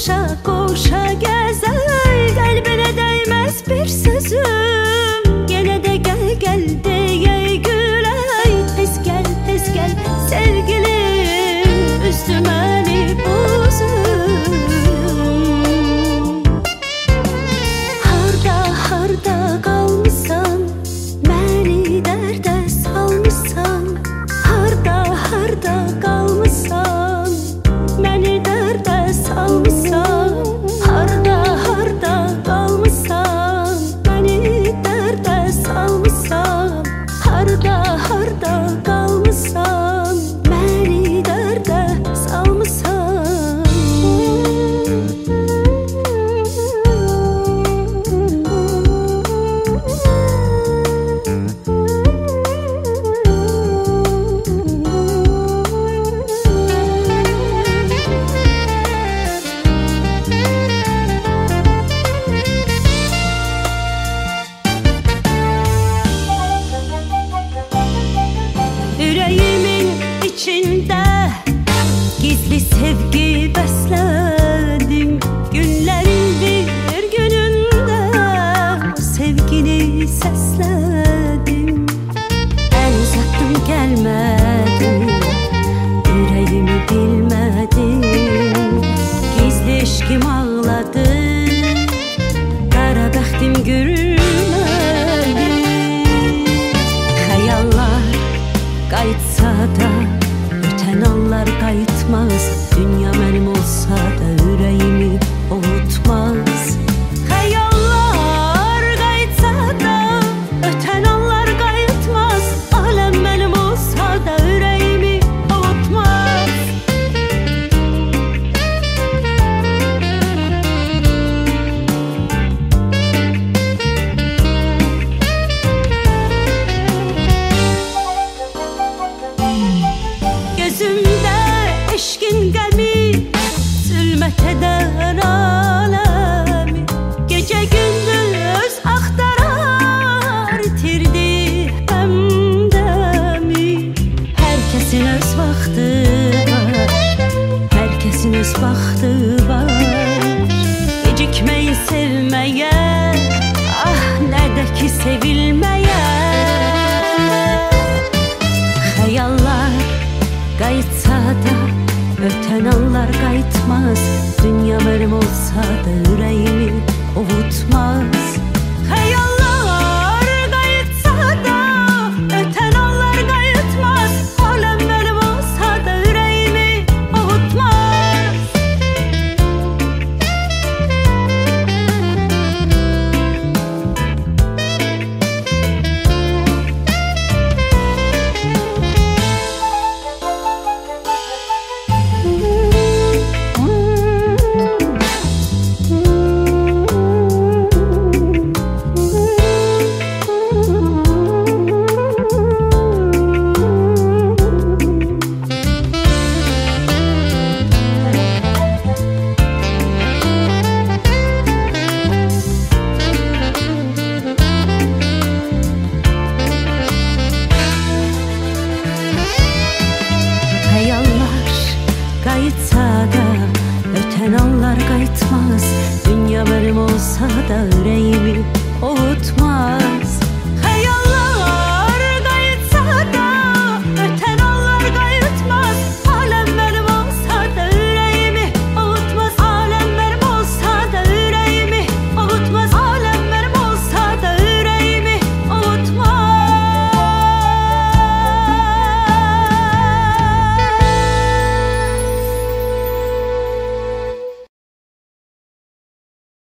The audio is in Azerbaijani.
Qovşa, qovşa gəzəl Qəlbinə dəyməz bir sözüm. Yenə də gəl, gəl deyək səslədim Əl uzatdım gəlmədim Ürəyimi bilmədim Gizli eşkim ağladı Qara bəxtim gülmədi Xəyallar qayıtsa da Ötən anlar qayıtmaz sevilmeyen Hayallar kayıtsa da Öten anlar kayıtmaz. Dünyalarım olsa da